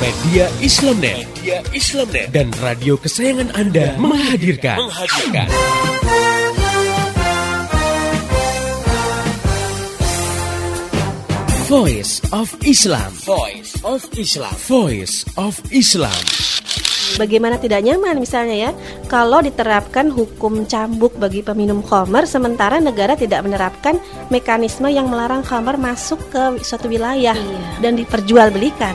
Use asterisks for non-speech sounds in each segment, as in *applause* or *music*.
Media Islamnet, Media Islamnet dan radio kesayangan Anda menghadirkan. menghadirkan. Voice of Islam. Voice of Islam. Voice of Islam. Bagaimana tidak nyaman misalnya ya kalau diterapkan hukum cambuk bagi peminum khamar sementara negara tidak menerapkan mekanisme yang melarang khamar masuk ke suatu wilayah Iya. dan diperjualbelikan.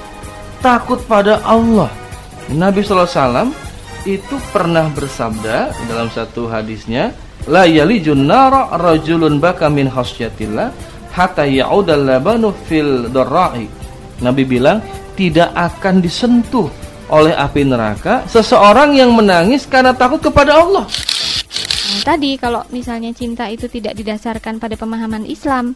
takut pada Allah. Nabi SAW itu pernah bersabda dalam satu hadisnya la yalijun nara rajulun baka min khasyatillah hatta ya'udal fil darra'i Nabi bilang tidak akan disentuh oleh api neraka seseorang yang menangis karena takut kepada Allah. Nah, tadi kalau misalnya cinta itu tidak didasarkan pada pemahaman Islam,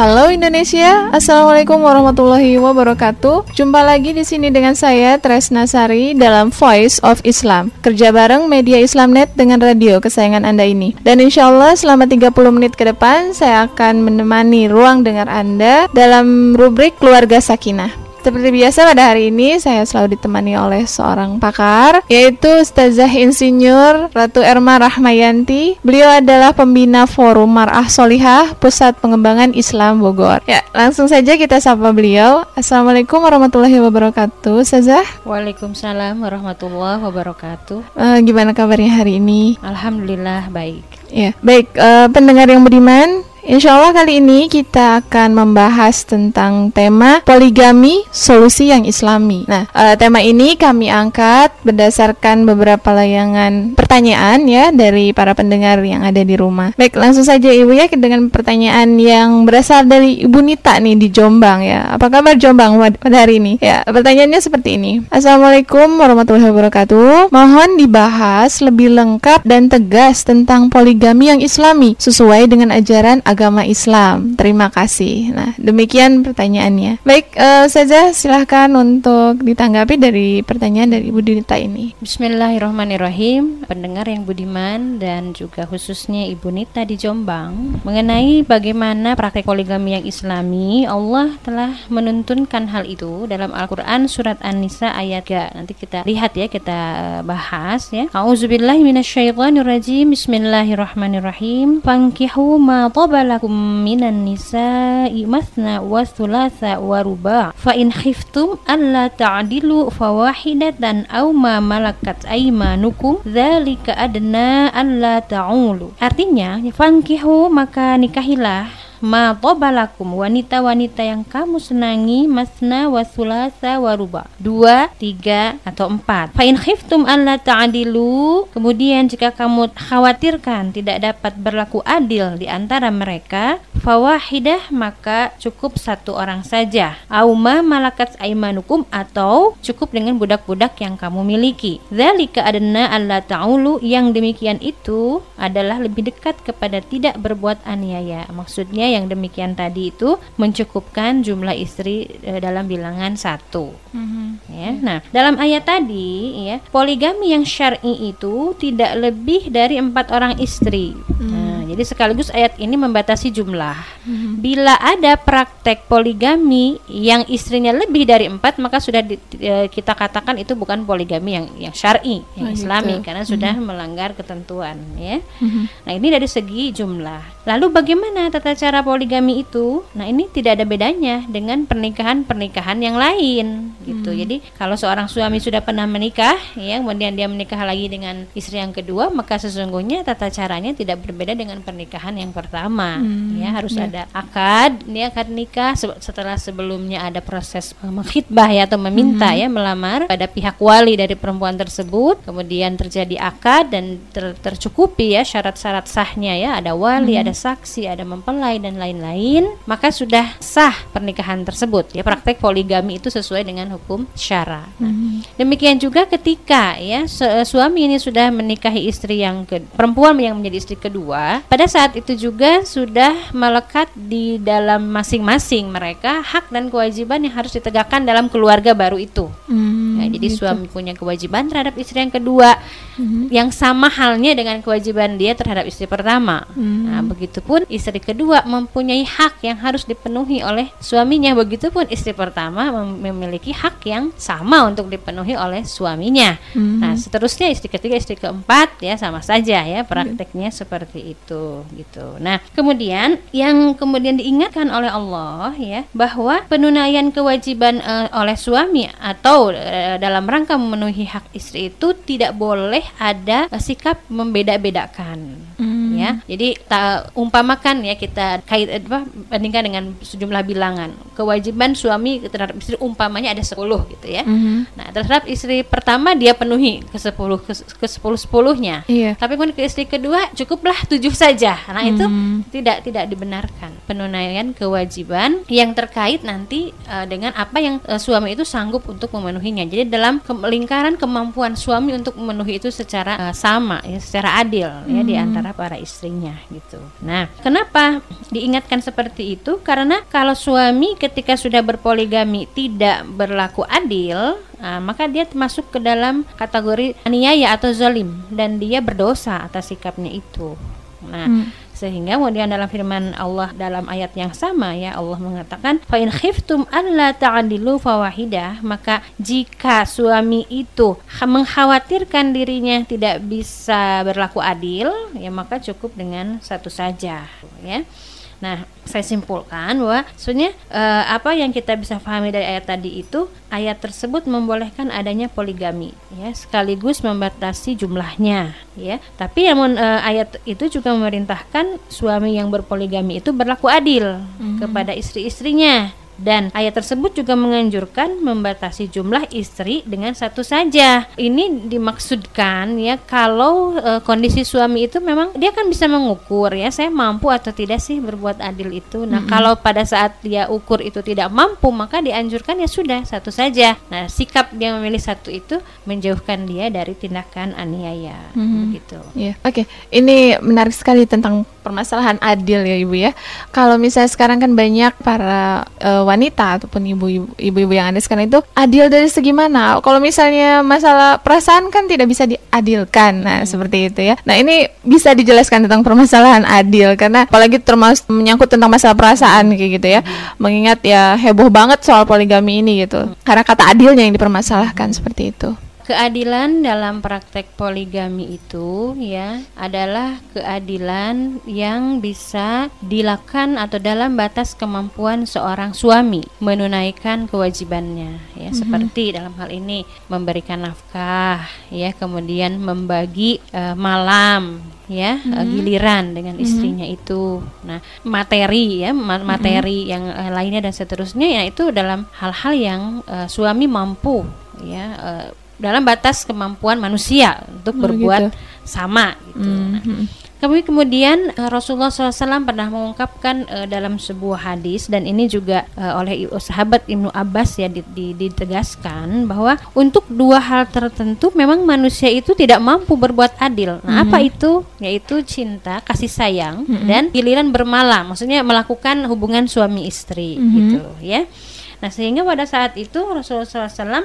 Halo Indonesia, Assalamualaikum warahmatullahi wabarakatuh. Jumpa lagi di sini dengan saya Tresna Sari dalam Voice of Islam. Kerja bareng media Islamnet dengan radio kesayangan Anda ini. Dan insya Allah selama 30 menit ke depan saya akan menemani ruang dengar Anda dalam rubrik Keluarga Sakinah. Seperti biasa pada hari ini saya selalu ditemani oleh seorang pakar yaitu Ustazah Insinyur Ratu Erma Rahmayanti. Beliau adalah pembina Forum Mar'ah Solihah Pusat Pengembangan Islam Bogor. Ya, langsung saja kita sapa beliau. Assalamualaikum warahmatullahi wabarakatuh. Ustazah, Waalaikumsalam warahmatullahi wabarakatuh. eh, gimana kabarnya hari ini? Alhamdulillah baik. Ya, baik eh, pendengar yang budiman. Insya Allah kali ini kita akan membahas tentang tema poligami solusi yang islami. Nah, eh, tema ini kami angkat berdasarkan beberapa layangan pertanyaan ya dari para pendengar yang ada di rumah. Baik, langsung saja Ibu ya dengan pertanyaan yang berasal dari Ibu Nita nih di Jombang ya. Apa kabar Jombang pada hari ini? Ya, pertanyaannya seperti ini. Assalamualaikum warahmatullahi wabarakatuh. Mohon dibahas lebih lengkap dan tegas tentang poligami yang islami sesuai dengan ajaran agama Islam. Terima kasih. Nah, demikian pertanyaannya. Baik, eh, saja silahkan untuk ditanggapi dari pertanyaan dari Ibu Dinita ini. Bismillahirrahmanirrahim. Pendengar yang budiman dan juga khususnya Ibu Nita di Jombang mengenai bagaimana praktek poligami yang islami, Allah telah menuntunkan hal itu dalam Al-Qur'an surat An-Nisa ayat 3. Nanti kita lihat ya, kita eh, bahas ya. A'udzubillahi minasyaitonirrajim. Bismillahirrahmanirrahim. Fankihu ma tabalakum minan nisa'i mathna wa thulatha wa ruba' fa in khiftum alla ta'dilu fawahidatan aw ma malakat aymanukum dzalika adna alla ta'ulu. Artinya fankihu maka nikahilah ma tabalakum wanita-wanita yang kamu senangi masna wa thulatha wa ruba. Dua tiga atau empat. Fa in khiftum alla ta'dilu kemudian jika kamu khawatirkan tidak dapat berlaku adil di antara mereka fawahidah maka cukup satu orang saja. Auma malakat aimanukum atau cukup dengan budak-budak yang kamu miliki. Zalika adna alla ta'ulu yang demikian itu adalah lebih dekat kepada tidak berbuat aniaya. Maksudnya yang demikian tadi itu mencukupkan jumlah istri eh, dalam bilangan satu ya. Nah, dalam ayat tadi ya, poligami yang syar'i itu tidak lebih dari empat orang istri. Nah, jadi sekaligus ayat ini membatasi jumlah. bila ada praktek poligami yang istrinya lebih dari empat maka sudah di- eh, kita katakan itu bukan poligami yang yang syar'i yang Oh, islami gitu. karena sudah melanggar ketentuan ya Mhm. nah ini dari segi jumlah lalu bagaimana tata cara poligami itu nah ini tidak ada bedanya dengan pernikahan pernikahan yang lain gitu jadi kalau seorang suami sudah pernah menikah ya kemudian dia menikah lagi dengan istri yang kedua maka sesungguhnya tata caranya tidak berbeda dengan pernikahan yang pertama. Ya harus ada akad dia akad nikah se- setelah sebelumnya ada proses eh, mengkhitbah ya atau meminta ya melamar pada pihak wali dari perempuan tersebut. Kemudian terjadi akad dan ter- tercukupi ya syarat-syarat sahnya ya ada wali ada saksi ada mempelai dan lain-lain. Maka sudah sah pernikahan tersebut. Ya praktek poligami itu sesuai dengan hukum syara. Nah, Demikian juga ketika ya se- suami ini sudah menikahi istri yang ke perempuan yang menjadi istri kedua, pada saat itu juga sudah melekat di dalam masing-masing mereka hak dan kewajiban yang harus ditegakkan dalam keluarga baru itu. Hmm, Ya, jadi gitu. suami punya kewajiban terhadap istri yang kedua Mhm. yang sama halnya dengan kewajiban dia terhadap istri pertama. Hmm. Nah, begitupun istri kedua mempunyai hak yang harus dipenuhi oleh suaminya. Begitupun istri pertama mem- memiliki hak yang sama untuk dipenuhi oleh suaminya. Hmm. Nah, seterusnya istri ketiga, istri keempat ya sama saja ya prakteknya seperti itu gitu. Nah, kemudian yang kemudian diingatkan oleh Allah ya bahwa penunaian kewajiban eh, oleh suami atau eh, dalam rangka memenuhi hak istri itu tidak boleh ada sikap membeda-bedakan Hmm. Ya. Jadi tak umpamakan ya kita kait apa bandingkan dengan sejumlah bilangan. Kewajiban suami terhadap istri umpamanya ada 10 gitu ya. Mhm. Nah, terhadap istri pertama dia penuhi ke 10 ke, ke 10 sepuluhnya. Iya. Tapi kemudian ke istri kedua cukuplah tujuh saja. Nah, itu Hmm. tidak tidak dibenarkan. Penunaian kewajiban yang terkait nanti eh, dengan apa yang eh, suami itu sanggup untuk memenuhinya. Jadi dalam ke- lingkaran kemampuan suami untuk memenuhi itu secara eh, sama ya, secara adil ya di antara para istrinya gitu. Nah, kenapa diingatkan seperti itu? Karena kalau suami ketika sudah berpoligami tidak berlaku adil, ah, maka dia masuk ke dalam kategori aniaya atau zalim dan dia berdosa atas sikapnya itu. Nah, Hmm. Sehingga kemudian dalam firman Allah dalam ayat yang sama ya Allah mengatakan fa in khiftum alla ta'dilu fawahidah maka jika suami itu kha- mengkhawatirkan dirinya tidak bisa berlaku adil ya maka cukup dengan satu saja ya Nah, saya simpulkan bahwa sebenarnya eh, apa yang kita bisa pahami dari ayat tadi itu ayat tersebut membolehkan adanya poligami ya sekaligus membatasi jumlahnya ya. Tapi namun eh, ayat itu juga memerintahkan suami yang berpoligami itu berlaku adil kepada istri-istrinya dan ayat tersebut juga menganjurkan membatasi jumlah istri dengan satu saja. Ini dimaksudkan ya kalau eh, kondisi suami itu memang dia kan bisa mengukur ya saya mampu atau tidak sih berbuat adil itu. Nah, kalau pada saat dia ukur itu tidak mampu maka dianjurkan ya sudah satu saja. Nah, sikap dia memilih satu itu menjauhkan dia dari tindakan aniaya begitu. Iya, oke. Ini menarik sekali tentang permasalahan adil ya ibu ya. Kalau misalnya sekarang kan banyak para eh, wanita ataupun ibu-ibu ibu-ibu yang ada sekarang itu adil dari segi mana? Kalau misalnya masalah perasaan kan tidak bisa diadilkan, nah seperti itu ya. Nah ini bisa dijelaskan tentang permasalahan adil karena apalagi termasuk menyangkut tentang masalah perasaan kayak gitu ya. Mengingat ya heboh banget soal poligami ini gitu. Karena kata adilnya yang dipermasalahkan seperti itu. Keadilan dalam praktek poligami itu ya adalah keadilan yang bisa dilakukan atau dalam batas kemampuan seorang suami menunaikan kewajibannya ya. Seperti dalam hal ini memberikan nafkah ya kemudian membagi eh, malam ya eh, giliran dengan istrinya itu. Nah materi ya ma- materi yang eh, lainnya dan seterusnya ya itu dalam hal-hal yang eh, suami mampu ya eh, dalam batas kemampuan manusia untuk Oh, berbuat gitu. sama gitu. Nah, Mhm. Kemudian eh, Rasulullah SAW pernah mengungkapkan eh, dalam sebuah hadis dan ini juga eh, oleh sahabat Ibnu Abbas ya di- di- ditegaskan bahwa untuk dua hal tertentu memang manusia itu tidak mampu berbuat adil. Nah, apa itu? Yaitu cinta, kasih sayang dan giliran bermalam, maksudnya melakukan hubungan suami istri gitu ya. Nah, sehingga pada saat itu Rasulullah SAW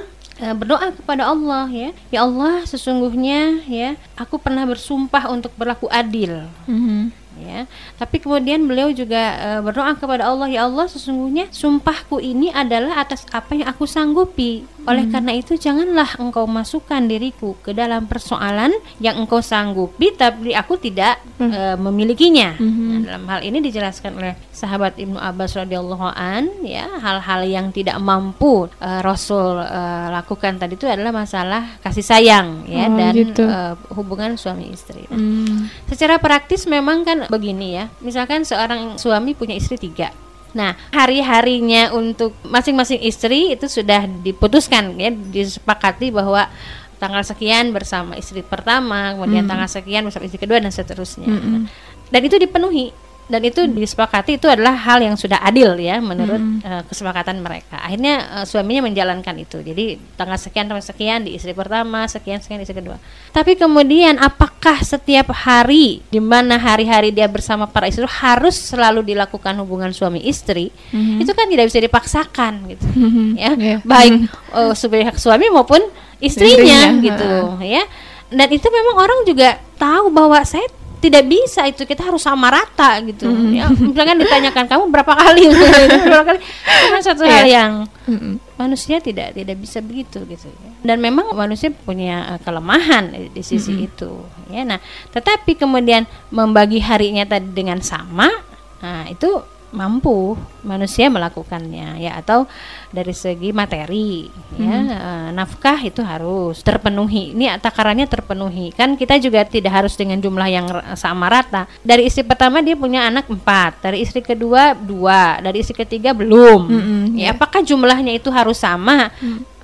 berdoa kepada Allah ya ya Allah sesungguhnya ya aku pernah bersumpah untuk berlaku adil Mhm. ya. Tapi kemudian beliau juga e, berdoa kepada Allah, ya Allah sesungguhnya sumpahku ini adalah atas apa yang aku sanggupi. Oleh Hmm. karena itu janganlah engkau masukkan diriku ke dalam persoalan yang engkau sanggupi tapi aku tidak Hmm. e, memilikinya. Mhm. Nah, dalam hal ini dijelaskan oleh sahabat Ibnu Abbas radhiyallahu an ya hal-hal yang tidak mampu e, Rasul e, lakukan tadi itu adalah masalah kasih sayang ya Oh, dan gitu. e, hubungan suami istri. Nah, Hmm. Secara praktis memang kan begini ya. Misalkan seorang suami punya istri tiga. Nah, hari-harinya untuk masing-masing istri itu sudah diputuskan ya, disepakati bahwa tanggal sekian bersama istri pertama, kemudian tanggal sekian bersama istri kedua dan seterusnya. Nah, dan itu dipenuhi dan itu disepakati itu adalah hal yang sudah adil ya menurut eh, kesepakatan mereka. Akhirnya eh, suaminya menjalankan itu. Jadi tanggal sekian sampai sekian di istri pertama, sekian sekian di istri kedua. Tapi kemudian apakah setiap hari di mana hari-hari dia bersama para istri harus selalu dilakukan hubungan suami istri? Itu kan tidak bisa dipaksakan gitu. ya. Iya. Baik eh, sepihak suami maupun istrinya, Istrinya, gitu ya. Dan itu memang orang juga tahu bahwa saya tidak bisa itu kita harus sama rata gitu. Ya misalkan ditanyakan kamu berapa kali? *laughs* Berapa kali? Kan satu hal yang Mm-mm. manusia tidak tidak bisa begitu gitu ya. dan memang manusia punya eh, kelemahan di, di sisi itu ya. Nah tetapi kemudian membagi harinya tadi dengan sama nah itu mampu manusia melakukannya ya atau dari segi materi ya eh, nafkah itu harus terpenuhi. Ini takarannya terpenuhi. Kan kita juga tidak harus dengan jumlah yang sama rata. Dari istri pertama dia punya anak empat dari istri kedua dua dari istri ketiga belum. Mm-mm, ya apakah jumlahnya itu harus sama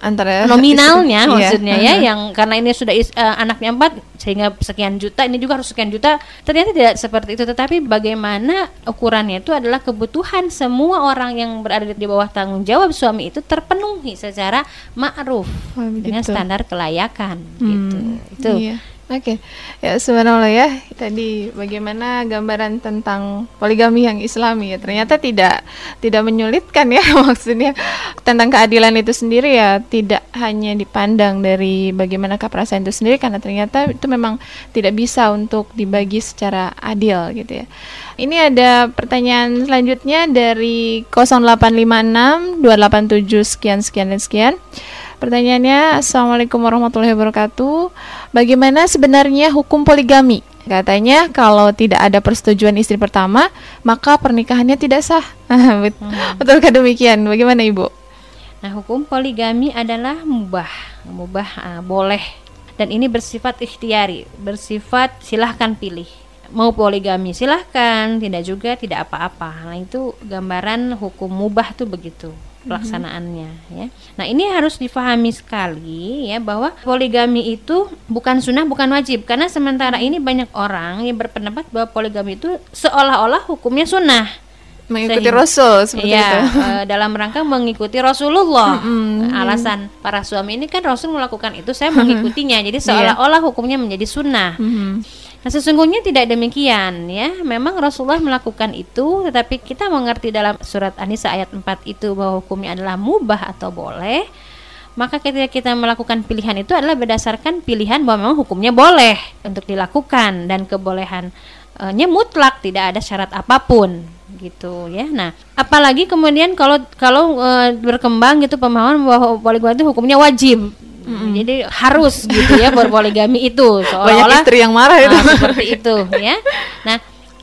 Antara nominalnya istri- *laughs* iya. maksudnya ya Mhm. yang karena ini sudah is- eh, anaknya empat sehingga sekian juta ini juga harus sekian juta ternyata tidak seperti itu tetapi bagaimana ukurannya itu adalah kebutuhan semua orang yang berada di bawah tanggung jawab suami itu terpenuhi secara ma'ruf Oh, dengan standar kelayakan Hmm, gitu itu Iya. Oke, ya subhanallah ya. Tadi bagaimana gambaran tentang poligami yang Islami ya. Ternyata tidak tidak menyulitkan ya *laughs* maksudnya tentang keadilan itu sendiri ya tidak hanya dipandang dari bagaimana perasaan itu sendiri karena ternyata itu memang tidak bisa untuk dibagi secara adil gitu ya. Ini ada pertanyaan selanjutnya dari 0856 287 sekian sekian dan sekian. Pertanyaannya, Assalamualaikum warahmatullahi wabarakatuh. Bagaimana sebenarnya hukum poligami? Katanya kalau tidak ada persetujuan istri pertama, maka pernikahannya tidak sah. *laughs* Bet- Betulkah demikian? Bagaimana Ibu? Nah, hukum poligami adalah mubah, mubah ah, boleh dan ini bersifat ikhtiari, bersifat silahkan pilih. Mau poligami silahkan, tidak juga tidak apa-apa. Nah, itu gambaran hukum mubah tuh begitu pelaksanaannya ya. Nah, ini harus difahami sekali ya bahwa poligami itu bukan sunnah, bukan wajib karena sementara ini banyak orang yang berpendapat bahwa poligami itu seolah-olah hukumnya sunnah. Mengikuti Sehingga- Rasul seperti Iya, itu. eh, dalam rangka mengikuti Rasulullah. *laughs* Mm-mm. Alasan para suami ini kan Rasul melakukan itu, saya mengikutinya. *laughs* Jadi seolah-olah hukumnya menjadi sunnah. Mhm. Nah, sesungguhnya tidak demikian ya. Memang Rasulullah melakukan itu, tetapi kita mengerti dalam surat An-Nisa ayat 4 itu bahwa hukumnya adalah mubah atau boleh. Maka ketika kita melakukan pilihan itu adalah berdasarkan pilihan bahwa memang hukumnya boleh untuk dilakukan dan kebolehannya mutlak, tidak ada syarat apa pun gitu ya. Nah, apalagi kemudian kalau kalau eh, berkembang gitu pemahaman bahwa poligami itu hukumnya wajib. Jadi harus gitu ya berpoligami itu *laughs* Banyak istri yang marah itu. Ah, seperti itu ya. Nah,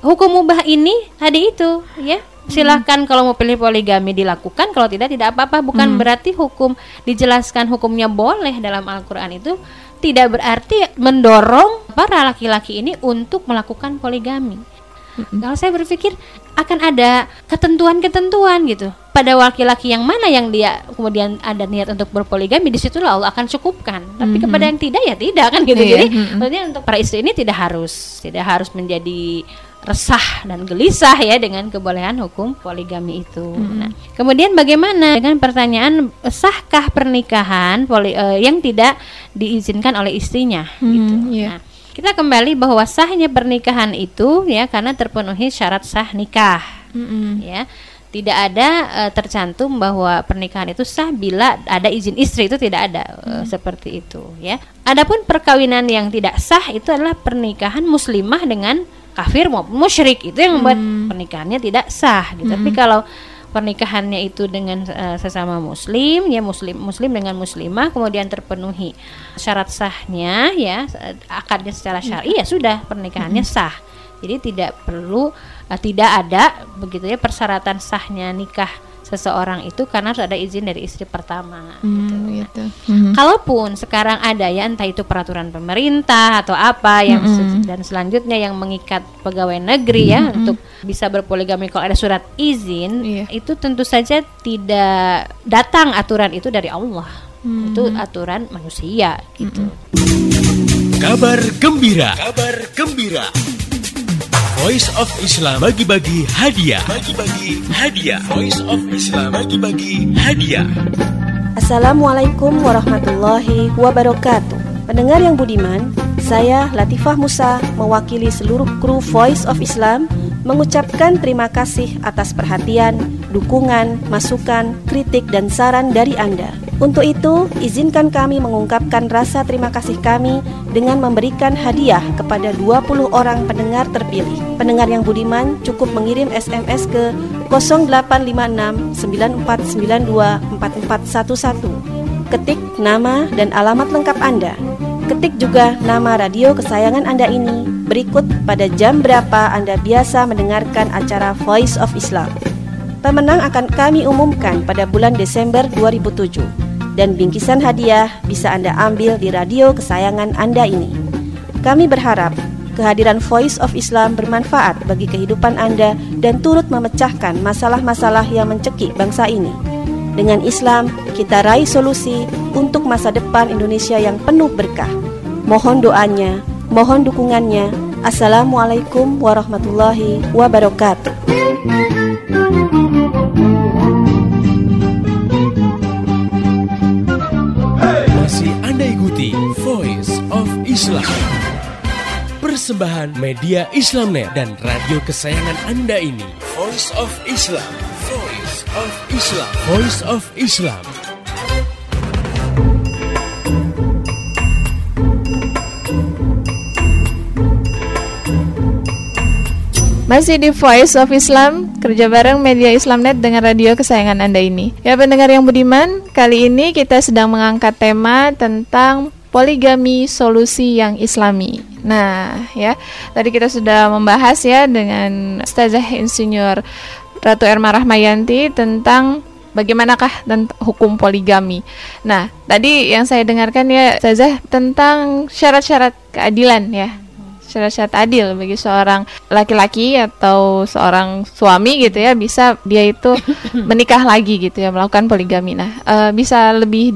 hukum mubah ini tadi itu ya. Silahkan kalau mau pilih poligami dilakukan, kalau tidak tidak apa-apa. Bukan berarti hukum dijelaskan hukumnya boleh dalam Al-Qur'an itu tidak berarti mendorong para laki-laki ini untuk melakukan poligami. Kalau saya berpikir akan ada ketentuan-ketentuan gitu pada laki-laki yang mana yang dia kemudian ada niat untuk berpoligami di situlah Allah akan cukupkan. Tapi kepada yang tidak ya tidak kan gitu. Iya, Jadi maksudnya untuk para istri ini tidak harus tidak harus menjadi resah dan gelisah ya dengan kebolehan hukum poligami itu. Nah, kemudian bagaimana dengan pertanyaan sahkah pernikahan poli, eh, yang tidak diizinkan oleh istrinya gitu. Hmm, iya. Nah, kita kembali bahwa sahnya pernikahan itu ya karena terpenuhi syarat sah nikah. Mm-mm. ya tidak ada eh, tercantum bahwa pernikahan itu sah bila ada izin istri itu tidak ada eh, seperti itu ya. Adapun perkawinan yang tidak sah itu adalah pernikahan muslimah dengan kafir maupun musyrik. Itu yang membuat pernikahannya tidak sah gitu. Tapi kalau pernikahannya itu dengan uh, sesama muslim ya muslim muslim dengan muslimah kemudian terpenuhi syarat sahnya ya akadnya secara syar'i ya sudah pernikahannya sah. Jadi tidak perlu uh, tidak ada begitu ya persyaratan sahnya nikah seseorang itu karena harus ada izin dari istri pertama gitu. Hmm, gitu. Mhm. Kalaupun sekarang ada ya entah itu peraturan pemerintah atau apa yang se- dan selanjutnya yang mengikat pegawai negeri ya untuk bisa berpoligami kalau ada surat izin Iya. itu tentu saja tidak datang aturan itu dari Allah. Mm. Itu aturan manusia gitu. Kabar gembira. Kabar gembira. Voice of Islam bagi-bagi hadiah. Bagi-bagi hadiah. Voice of Islam bagi-bagi hadiah. Assalamualaikum warahmatullahi wabarakatuh. Pendengar yang budiman, saya Latifah Musa mewakili seluruh kru Voice of Islam mengucapkan terima kasih atas perhatian, dukungan, masukan, kritik dan saran dari Anda. Untuk itu, izinkan kami mengungkapkan rasa terima kasih kami dengan memberikan hadiah kepada 20 orang pendengar terpilih. Pendengar yang budiman cukup mengirim SMS ke 0856 9492 4411. Ketik nama dan alamat lengkap Anda. Ketik juga nama radio kesayangan Anda ini berikut pada jam berapa Anda biasa mendengarkan acara Voice of Islam. Pemenang akan kami umumkan pada bulan Desember 2007 dan bingkisan hadiah bisa Anda ambil di radio kesayangan Anda ini. Kami berharap kehadiran Voice of Islam bermanfaat bagi kehidupan Anda dan turut memecahkan masalah-masalah yang mencekik bangsa ini. Dengan Islam, kita raih solusi untuk masa depan Indonesia yang penuh berkah. Mohon doanya, mohon dukungannya. Assalamualaikum warahmatullahi wabarakatuh. Islam. Persembahan media Islamnet dan radio kesayangan Anda ini. Voice of Islam. Voice of Islam. Voice of Islam. Masih di Voice of Islam, kerja bareng media Islamnet dengan radio kesayangan Anda ini. Ya pendengar yang budiman, kali ini kita sedang mengangkat tema tentang poligami solusi yang islami. Nah, ya, tadi kita sudah membahas ya dengan Ustazah Insinyur Ratu Erma Rahmayanti tentang bagaimanakah tentang hukum poligami. Nah, tadi yang saya dengarkan ya Ustazah tentang syarat-syarat keadilan ya syarat-syarat adil bagi seorang laki-laki atau seorang suami gitu ya bisa dia itu *coughs* menikah lagi gitu ya melakukan poligami. Nah, eh, bisa lebih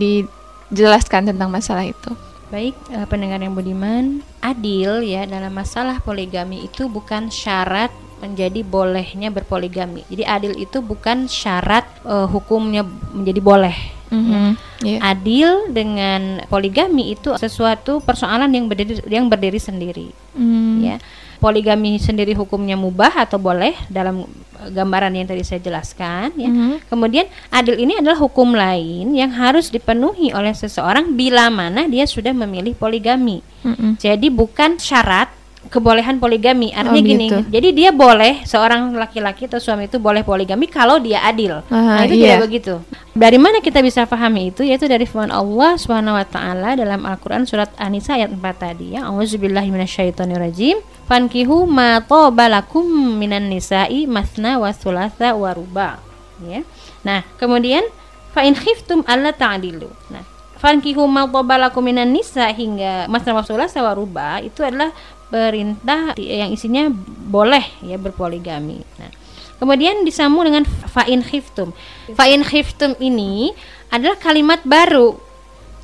dijelaskan tentang masalah itu. Baik, eh, pendengar yang budiman, adil ya dalam masalah poligami itu bukan syarat menjadi bolehnya berpoligami. Jadi adil itu bukan syarat eh, hukumnya menjadi boleh. Mhm, iya. Adil dengan poligami itu sesuatu persoalan yang berdiri yang berdiri sendiri. Hmm, ya poligami sendiri hukumnya mubah atau boleh dalam gambaran yang tadi saya jelaskan ya Mhm. kemudian adil ini adalah hukum lain yang harus dipenuhi oleh seseorang bila mana dia sudah memilih poligami mhm. jadi bukan syarat kebolehan poligami artinya Oh, gini gitu. jadi dia boleh seorang laki-laki atau suami itu boleh poligami kalau dia adil nah Aha, itu iya. tidak begitu dari mana kita bisa pahami itu yaitu dari firman Allah Subhanahu wa taala dalam Al-Qur'an surat An-Nisa ayat 4 tadi ya auzubillahi minasyaitonirrajim fankihu ma tobalakum minan nisa'i masna wa thulatha wa ruba. Ya. Nah kemudian fa in khiftum alla ta'dilu. Nah fankihu ma tobalakum minan nisa hingga masna wa thulatha wa ruba itu adalah perintah yang isinya boleh ya berpoligami. Nah Kemudian disambung dengan fa'in khiftum. Fa'in khiftum ini adalah kalimat baru.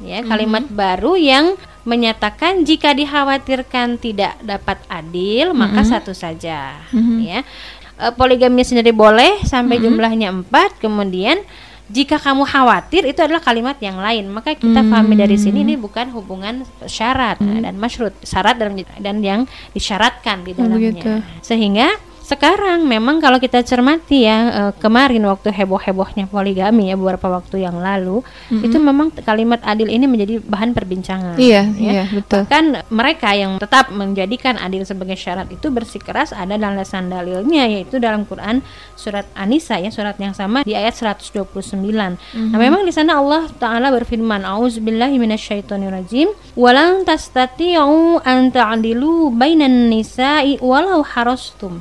Ya, kalimat baru yang menyatakan jika dikhawatirkan tidak dapat adil, maka satu saja, ya. E, poligami sendiri boleh sampai jumlahnya empat. Kemudian jika kamu khawatir itu adalah kalimat yang lain, maka kita pahami dari sini ini bukan hubungan syarat dan masyrut, syarat dan dan yang disyaratkan di Oh, dalamnya. begitu. Sehingga sekarang memang kalau kita cermati ya eh, kemarin waktu heboh-hebohnya poligami ya beberapa waktu yang lalu itu memang kalimat adil ini menjadi bahan perbincangan. Iya, ya. iya, betul. Kan mereka yang tetap menjadikan adil sebagai syarat itu bersikeras ada landasan dalilnya yaitu dalam Quran surat An-Nisa ya surat yang sama di ayat 129. Nah, memang di sana Allah taala berfirman auzubillahi minasyaitonirrajim walan tastati'u an ta'dilu bainan nisa'i walau harastum.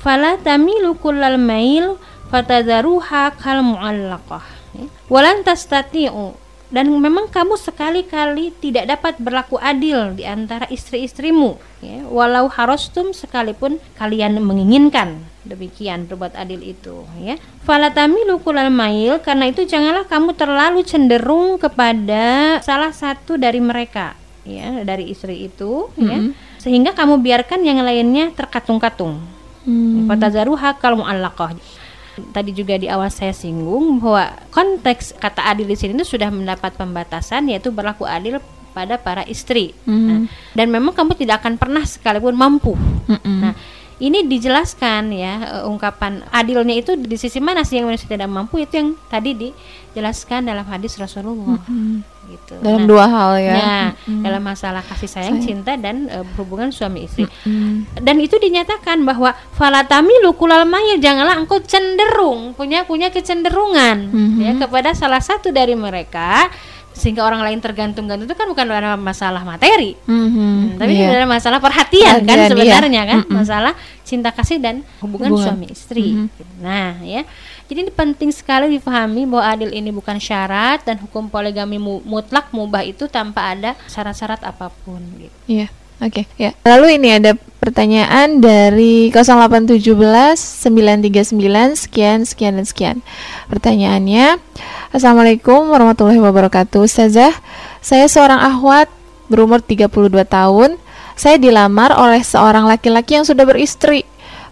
Fala tamilu kullal mail fatadharuha kal mu'allaqah. Walan tastati'u. Dan memang kamu sekali-kali tidak dapat berlaku adil di antara istri-istrimu. Ya walau harostum sekalipun kalian menginginkan demikian berbuat adil itu ya. Falatamilu kulal mail karena itu janganlah kamu terlalu cenderung kepada salah satu dari mereka ya dari istri itu ya. Sehingga kamu biarkan yang lainnya terkatung-katung Fatazaruha kal mu'allaqah. Tadi juga di awal saya singgung bahwa konteks kata adil di sini itu sudah mendapat pembatasan yaitu berlaku adil pada para istri. Nah, dan memang kamu tidak akan pernah sekalipun mampu. Nah, ini dijelaskan ya eh, ungkapan adilnya itu di sisi mana sih yang manusia tidak mampu? Itu yang tadi dijelaskan dalam hadis Rasulullah gitu. Dalam Nah, dua hal ya. Nah, dalam masalah kasih sayang, cinta dan eh, hubungan suami istri. Dan itu dinyatakan bahwa falatami lukulal mayil janganlah engkau cenderung punya punya kecenderungan ya kepada salah satu dari mereka sehingga orang lain tergantung-gantung itu kan bukan masalah materi. Mhm, Hmm, tapi ini dalam masalah perhatian, kan Perhatian, iya. sebenarnya kan Mm-mm. masalah cinta kasih dan hubungan, Hubungan. suami istri. Nah, ya. Jadi ini penting sekali dipahami bahwa adil ini bukan syarat dan hukum poligami mu- mutlak mubah itu tanpa ada syarat-syarat apa pun gitu. Iya. Oke, ya. Lalu ini ada pertanyaan dari 0817 939 sekian sekian dan sekian. Pertanyaannya, Assalamualaikum warahmatullahi wabarakatuh. Ustazah, saya seorang ahwat berumur 32 tahun. Saya dilamar oleh seorang laki-laki yang sudah beristri.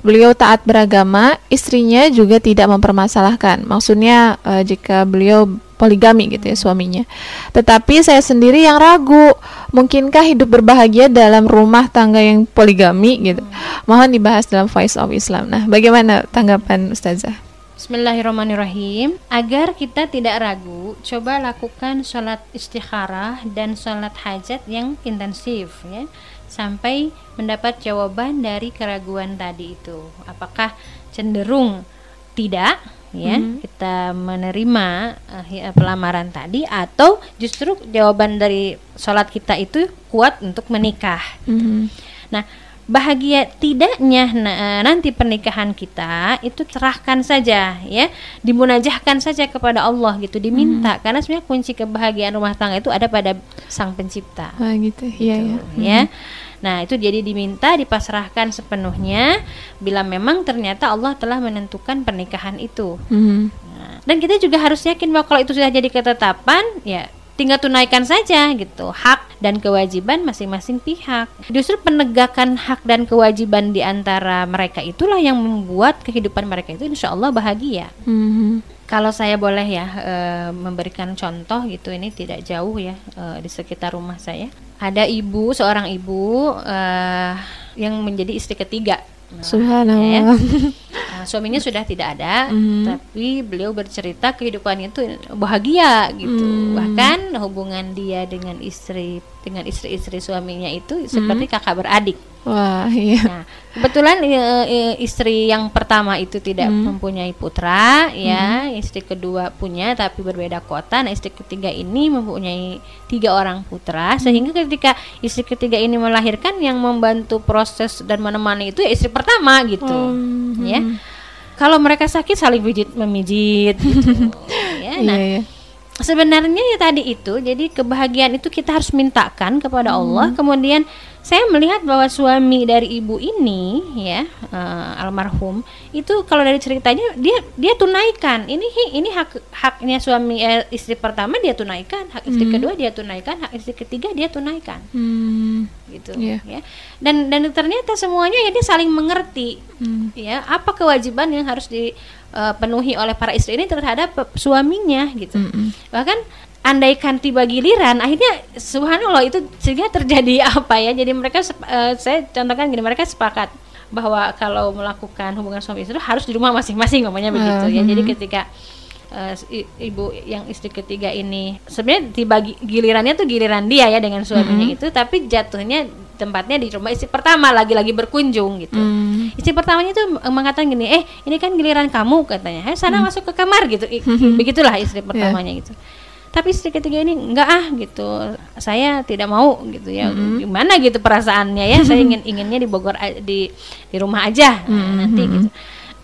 Beliau taat beragama, istrinya juga tidak mempermasalahkan. Maksudnya eh, jika beliau poligami gitu ya suaminya. Tetapi saya sendiri yang ragu, mungkinkah hidup berbahagia dalam rumah tangga yang poligami gitu. Mohon dibahas dalam Voice of Islam. Nah, bagaimana tanggapan Ustazah? Bismillahirrahmanirrahim. Agar kita tidak ragu, coba lakukan sholat istikharah dan sholat hajat yang intensif ya, sampai mendapat jawaban dari keraguan tadi itu. Apakah cenderung tidak ya kita menerima hi- pelamaran tadi atau justru jawaban dari sholat kita itu kuat untuk menikah. Nah, bahagia tidaknya na- eh, nanti pernikahan kita itu serahkan saja ya, dimunajahkan saja kepada Allah gitu, diminta karena sebenarnya kunci kebahagiaan rumah tangga itu ada pada Sang Pencipta. Ah gitu. Iya ya. Ya. Nah, itu jadi diminta dipasrahkan sepenuhnya bila memang ternyata Allah telah menentukan pernikahan itu. Mhm. Nah, dan kita juga harus yakin bahwa kalau itu sudah jadi ketetapan, ya tinggal tunaikan saja gitu hak dan kewajiban masing-masing pihak. Justru penegakan hak dan kewajiban di antara mereka itulah yang membuat kehidupan mereka itu insya Allah bahagia. Mhm. Kalau saya boleh ya eh, memberikan contoh gitu, ini tidak jauh ya eh, di sekitar rumah saya. Ada ibu, seorang ibu eh, yang menjadi istri ketiga. Nah, Subhanallah. Nah, suaminya sudah tidak ada, tapi beliau bercerita kehidupannya itu bahagia gitu. Bahkan hubungan dia dengan istri dengan istri-istri suaminya itu seperti kakak beradik. Wah, iya. Nah, kebetulan e, e, istri yang pertama itu tidak mempunyai putra, ya. Istri kedua punya tapi berbeda kota. Nah, istri ketiga ini mempunyai tiga orang putra, sehingga ketika istri ketiga ini melahirkan, yang membantu proses dan menemani itu ya istri pertama gitu, ya. Kalau mereka sakit saling pijit memijit, gitu. *laughs* ya. Nah, Iya, iya. Sebenarnya ya tadi itu jadi kebahagiaan itu kita harus mintakan kepada Allah kemudian saya melihat bahwa suami dari ibu ini ya eh, almarhum itu kalau dari ceritanya dia dia tunaikan. Ini ini hak haknya suami eh, istri pertama dia tunaikan hak istri kedua dia tunaikan hak istri ketiga dia tunaikan. Hmm. gitu Iya. ya. Dan dan ternyata semuanya ya dia saling mengerti ya apa kewajiban yang harus dipenuhi oleh para istri ini terhadap suaminya gitu. Bahkan andaikan tiba giliran akhirnya subhanallah itu sehingga terjadi *laughs* apa ya jadi mereka eh, saya contohkan gini mereka sepakat bahwa kalau melakukan hubungan suami istri harus di rumah masing-masing ngomongnya begitu ya. Jadi ketika uh, ibu yang istri ketiga ini sebenarnya dibagi gilirannya tuh giliran dia ya dengan suaminya itu tapi jatuhnya tempatnya di rumah istri pertama lagi-lagi berkunjung gitu. Mm. Istri pertamanya itu mengatakan gini, "Eh, ini kan giliran kamu," katanya. "Eh, sana mm. masuk ke kamar." gitu. *laughs* Begitulah istri pertamanya yeah. gitu tapi istri ketiga ini enggak ah gitu saya tidak mau gitu ya mm-hmm. gimana gitu perasaannya ya saya ingin *laughs* inginnya di Bogor di di rumah aja mm-hmm. nanti gitu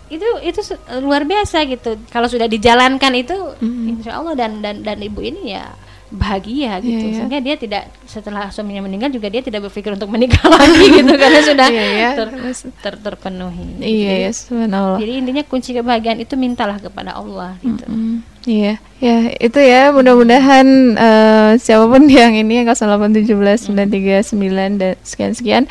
itu itu luar biasa gitu kalau sudah dijalankan itu mm-hmm. insya Allah dan dan dan ibu ini ya bahagia gitu yeah, yeah. sehingga dia tidak setelah suaminya meninggal juga dia tidak berpikir untuk menikah *laughs* lagi gitu karena sudah yeah, yeah. Ter, ter, terpenuhi iya gitu. yeah, jadi intinya kunci kebahagiaan itu mintalah kepada Allah gitu mm -hmm. Iya, ya itu ya mudah-mudahan uh, siapa pun *laughs* yang ini yang 0817 939 dan sekian-sekian.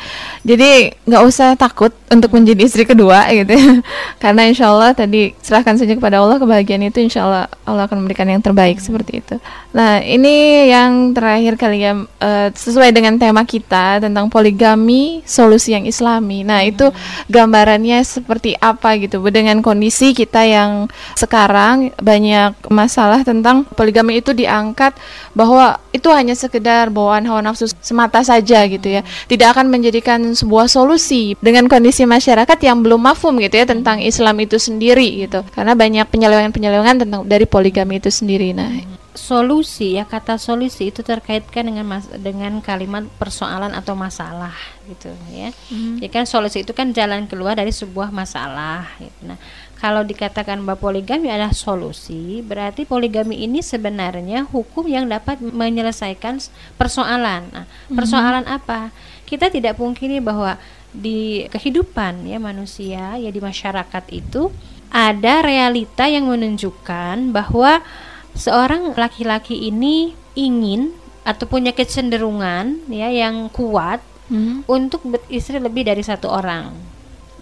Jadi nggak usah takut untuk menjadi istri kedua *laughs* gitu ya. Karena insya Allah tadi serahkan saja kepada Allah kebahagiaan itu insya Allah Allah akan memberikan yang terbaik seperti itu. Nah ini yang terakhir kali ya uh, sesuai dengan tema kita tentang poligami solusi yang Islami. Nah itu gambarannya seperti apa gitu dengan kondisi kita yang sekarang banyak masalah tentang poligami itu diangkat bahwa itu hanya sekedar bawaan hawa nafsu semata saja gitu ya. Tidak akan menjadikan sebuah solusi dengan kondisi masyarakat yang belum mafhum gitu ya tentang Islam itu sendiri gitu. Karena banyak penyelewengan-penyelewengan tentang dari poligami itu sendiri. Nah, solusi ya kata solusi itu terkaitkan dengan mas, dengan kalimat persoalan atau masalah gitu ya. Mm. Ya kan solusi itu kan jalan keluar dari sebuah masalah gitu. Nah, kalau dikatakan bahwa poligami adalah solusi, berarti poligami ini sebenarnya hukum yang dapat menyelesaikan persoalan. Nah, mhm. persoalan mm-hmm. apa? Kita tidak pungkiri bahwa di kehidupan ya manusia ya di masyarakat itu ada realita yang menunjukkan bahwa seorang laki-laki ini ingin atau punya kecenderungan ya yang kuat mm-hmm. untuk beristri lebih dari satu orang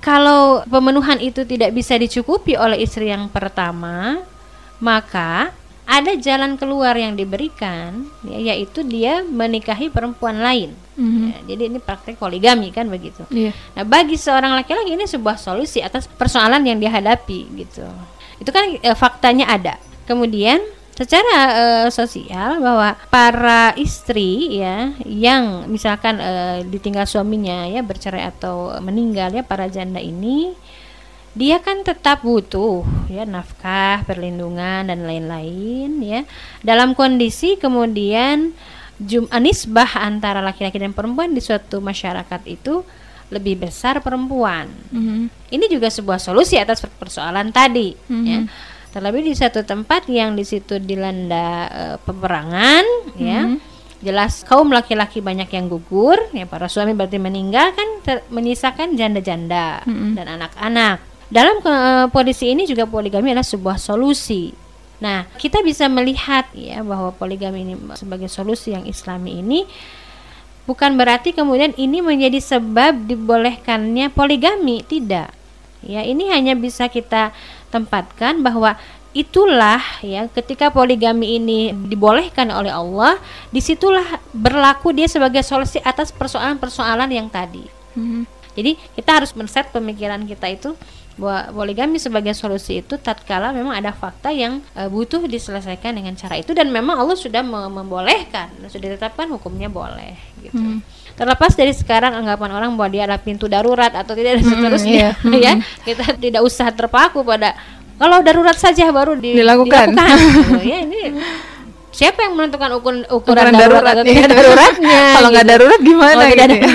kalau pemenuhan itu tidak bisa dicukupi oleh istri yang pertama, maka ada jalan keluar yang diberikan, ya, yaitu dia menikahi perempuan lain. Mm-hmm. Ya, jadi ini praktek poligami kan begitu. Yeah. Nah, bagi seorang laki-laki ini sebuah solusi atas persoalan yang dihadapi gitu. Itu kan e, faktanya ada. Kemudian secara uh, sosial bahwa para istri ya yang misalkan uh, ditinggal suaminya ya bercerai atau meninggal ya para janda ini dia kan tetap butuh ya nafkah, perlindungan dan lain-lain ya. Dalam kondisi kemudian jum anisbah antara laki-laki dan perempuan di suatu masyarakat itu lebih besar perempuan. Mm -hmm. Ini juga sebuah solusi atas persoalan tadi mm -hmm. ya terlebih di satu tempat yang di situ dilanda uh, peperangan mm-hmm. ya jelas kaum laki-laki banyak yang gugur ya. Para suami berarti meninggal kan ter- menyisakan janda-janda mm-hmm. dan anak-anak. Dalam uh, kondisi ini juga poligami adalah sebuah solusi. Nah kita bisa melihat ya bahwa poligami ini sebagai solusi yang islami ini bukan berarti kemudian ini menjadi sebab dibolehkannya poligami. Tidak. Ya ini hanya bisa kita tempatkan bahwa itulah ya ketika poligami ini dibolehkan oleh Allah di situlah berlaku dia sebagai solusi atas persoalan-persoalan yang tadi. Mm-hmm. jadi kita harus men-set pemikiran kita itu bahwa poligami sebagai solusi itu tatkala memang ada fakta yang uh, butuh diselesaikan dengan cara itu dan memang Allah sudah membolehkan sudah ditetapkan hukumnya boleh gitu. Mm-hmm terlepas dari sekarang anggapan orang bahwa dia adalah pintu darurat atau tidak dan seterusnya mm, yeah. *laughs* ya kita tidak usah terpaku pada kalau darurat saja baru di, dilakukan, dilakukan. *laughs* oh, ya ini siapa yang menentukan ukuran ukuran, ukuran darurat, darurat atau tidak daruratnya *laughs* kalau nggak gitu. darurat gimana oh, gitu ya?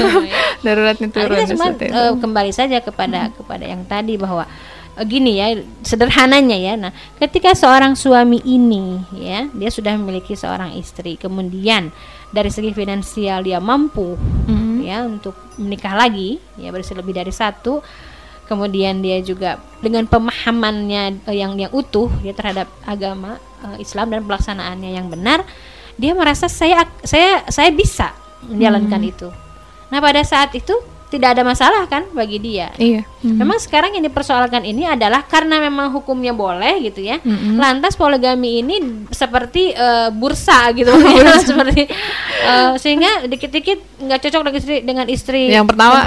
daruratnya turun nah, kita cuma uh, kembali saja kepada hmm. kepada yang tadi bahwa uh, gini ya sederhananya ya nah ketika seorang suami ini ya dia sudah memiliki seorang istri kemudian dari segi finansial dia mampu mm-hmm. ya untuk menikah lagi ya berisi lebih dari satu kemudian dia juga dengan pemahamannya uh, yang yang utuh ya terhadap agama uh, Islam dan pelaksanaannya yang benar dia merasa saya saya saya bisa menjalankan mm-hmm. itu nah pada saat itu tidak ada masalah kan bagi dia. Iya. Mhm. Memang sekarang yang dipersoalkan ini adalah karena memang hukumnya boleh gitu ya. Mhm. Lantas poligami ini seperti eh, bursa gitu *laughs* *laughs* ya, seperti eh, sehingga dikit-dikit nggak cocok dengan istri dengan istri Yang pertama,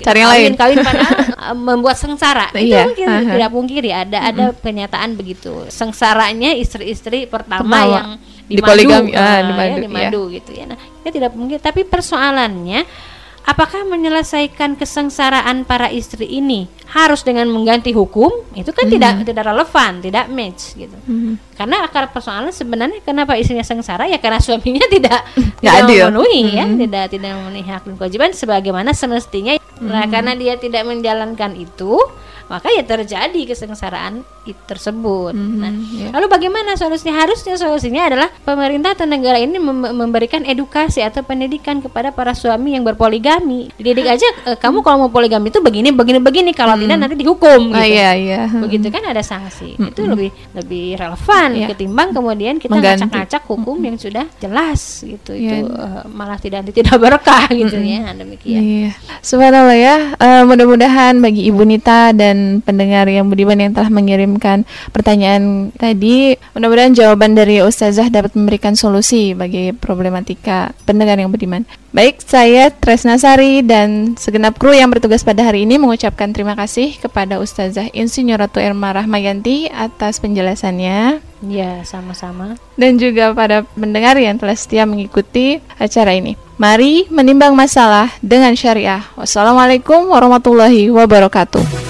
cari yang lain. kawin padahal *laughs* eh, membuat sengsara. Itu Iya, mungkin aha. tidak pungkiri ada ada kenyataan begitu. Sengsaranya istri-istri pertama, Pertama. yang Di poligami, ah, di ya, madu, dimadu gitu ya. Nah, kita tidak mungkin tapi persoalannya apakah menyelesaikan kesengsaraan para istri ini harus dengan mengganti hukum? Itu kan tidak tidak relevan, tidak match gitu. Mhm. Karena akar persoalan sebenarnya kenapa istrinya sengsara ya karena suaminya *laughs* tidak tidak adil. memenuhi ya, Mhm. tidak tidak memenuhi hak dan kewajiban sebagaimana semestinya. Nah, karena dia tidak menjalankan itu, maka ya terjadi kesengsaraan itu tersebut. Nah, ya. lalu bagaimana solusinya? Harusnya solusinya adalah pemerintah atau negara ini mem- memberikan edukasi atau pendidikan kepada para suami yang berpoligami. Dididik aja eh, kamu kalau mau poligami itu begini begini begini kalau tidak nanti dihukum Ah, gitu. iya, iya. Begitu kan ada sanksi. Itu lebih lebih relevan Iya. ketimbang kemudian kita ngacak-ngacak hukum yang sudah jelas gitu. Iya. Itu eh, malah tidak tidak berkah gitu ya. Demikian. Iya. Subhanallah ya. Eh, mudah-mudahan bagi Ibu Nita dan pendengar yang budiman yang telah mengirimkan pertanyaan tadi, mudah-mudahan jawaban dari Ustazah dapat memberikan solusi bagi problematika pendengar yang budiman. Baik, saya Tresna Sari dan segenap kru yang bertugas pada hari ini mengucapkan terima kasih kepada Ustazah Insinyur Ratu Irma Rahmayanti atas penjelasannya Ya, sama-sama. dan juga pada pendengar yang telah setia mengikuti acara ini. Mari menimbang masalah dengan syariah. Wassalamualaikum warahmatullahi wabarakatuh.